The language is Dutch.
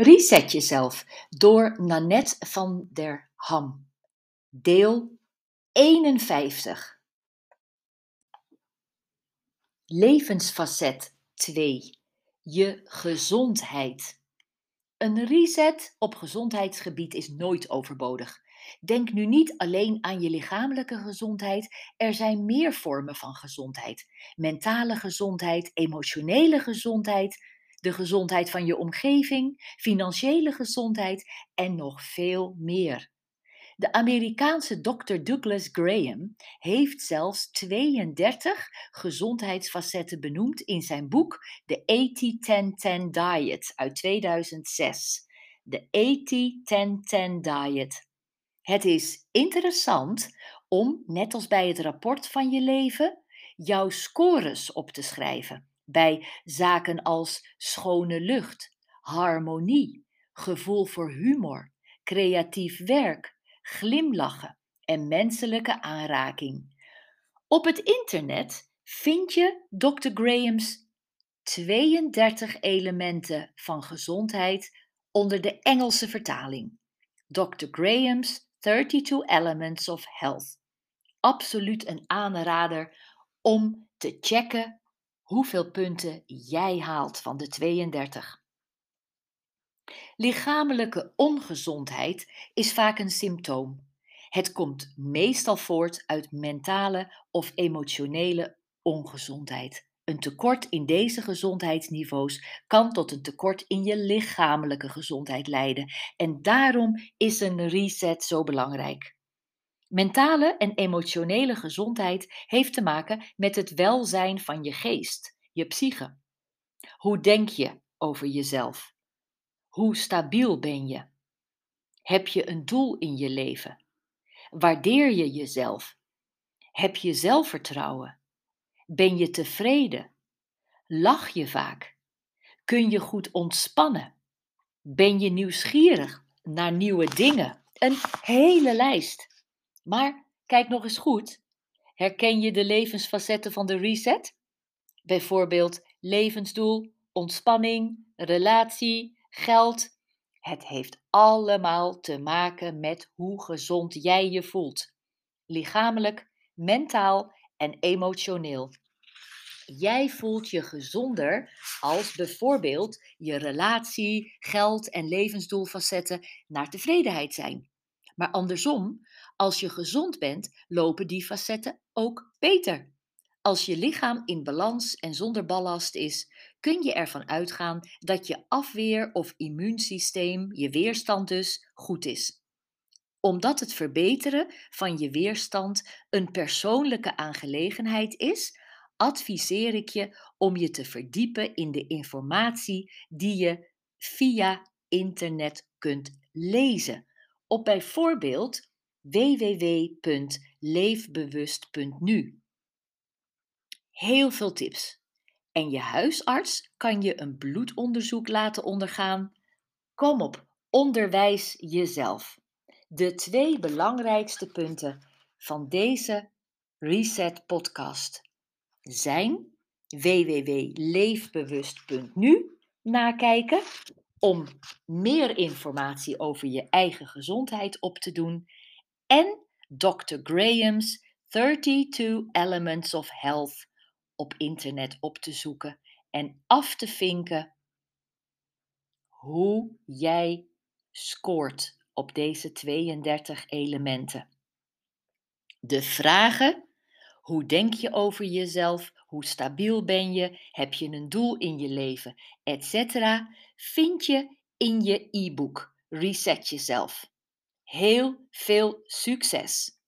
Reset jezelf door Nanette van der Ham. Deel 51. Levensfacet 2. Je gezondheid. Een reset op gezondheidsgebied is nooit overbodig. Denk nu niet alleen aan je lichamelijke gezondheid. Er zijn meer vormen van gezondheid: mentale gezondheid, emotionele gezondheid, de gezondheid van je omgeving, financiële gezondheid en nog veel meer. De Amerikaanse dokter Douglas Graham heeft zelfs 32 gezondheidsfacetten benoemd in zijn boek The 80-10-10 Diet uit 2006. De 80-10-10 Diet. Het is interessant om, net als bij het rapport van je leven, jouw scores op te schrijven bij zaken als schone lucht, harmonie, gevoel voor humor, creatief werk, glimlachen en menselijke aanraking. Op het internet vind je Dr. Graham's 32 elementen van gezondheid onder de Engelse vertaling. Dr. Graham's 32 Elements of Health. Absoluut een aanrader om te checken hoeveel punten jij haalt van de 32. Lichamelijke ongezondheid is vaak een symptoom. Het komt meestal voort uit mentale of emotionele ongezondheid. Een tekort in deze gezondheidsniveaus kan tot een tekort in je lichamelijke gezondheid leiden. En daarom is een reset zo belangrijk. Mentale en emotionele gezondheid heeft te maken met het welzijn van je geest, je psyche. Hoe denk je over jezelf? Hoe stabiel ben je? Heb je een doel in je leven? Waardeer je jezelf? Heb je zelfvertrouwen? Ben je tevreden? Lach je vaak? Kun je goed ontspannen? Ben je nieuwsgierig naar nieuwe dingen? Een hele lijst. Maar kijk nog eens goed. Herken je de levensfacetten van de reset? Bijvoorbeeld levensdoel, ontspanning, relatie, geld. Het heeft allemaal te maken met hoe gezond jij je voelt. Lichamelijk, mentaal en emotioneel. Jij voelt je gezonder als bijvoorbeeld je relatie, geld en levensdoelfacetten naar tevredenheid zijn. Maar andersom, als je gezond bent, lopen die facetten ook beter. Als je lichaam in balans en zonder ballast is, kun je ervan uitgaan dat je afweer- of immuunsysteem, je weerstand dus, goed is. Omdat het verbeteren van je weerstand een persoonlijke aangelegenheid is, adviseer ik je om je te verdiepen in de informatie die je via internet kunt lezen. Op bijvoorbeeld www.leefbewust.nu. Heel veel tips. En je huisarts kan je een bloedonderzoek laten ondergaan. Kom op, onderwijs jezelf. De twee belangrijkste punten van deze Reset podcast zijn www.leefbewust.nu nakijken om meer informatie over je eigen gezondheid op te doen en Dr. Graham's 32 Elements of Health op internet op te zoeken en af te vinken hoe jij scoort op deze 32 elementen. De vragen: hoe denk je over jezelf? Hoe stabiel ben je? Heb je een doel in je leven? Etc. vind je in je e-book Reset Jezelf. Heel veel succes!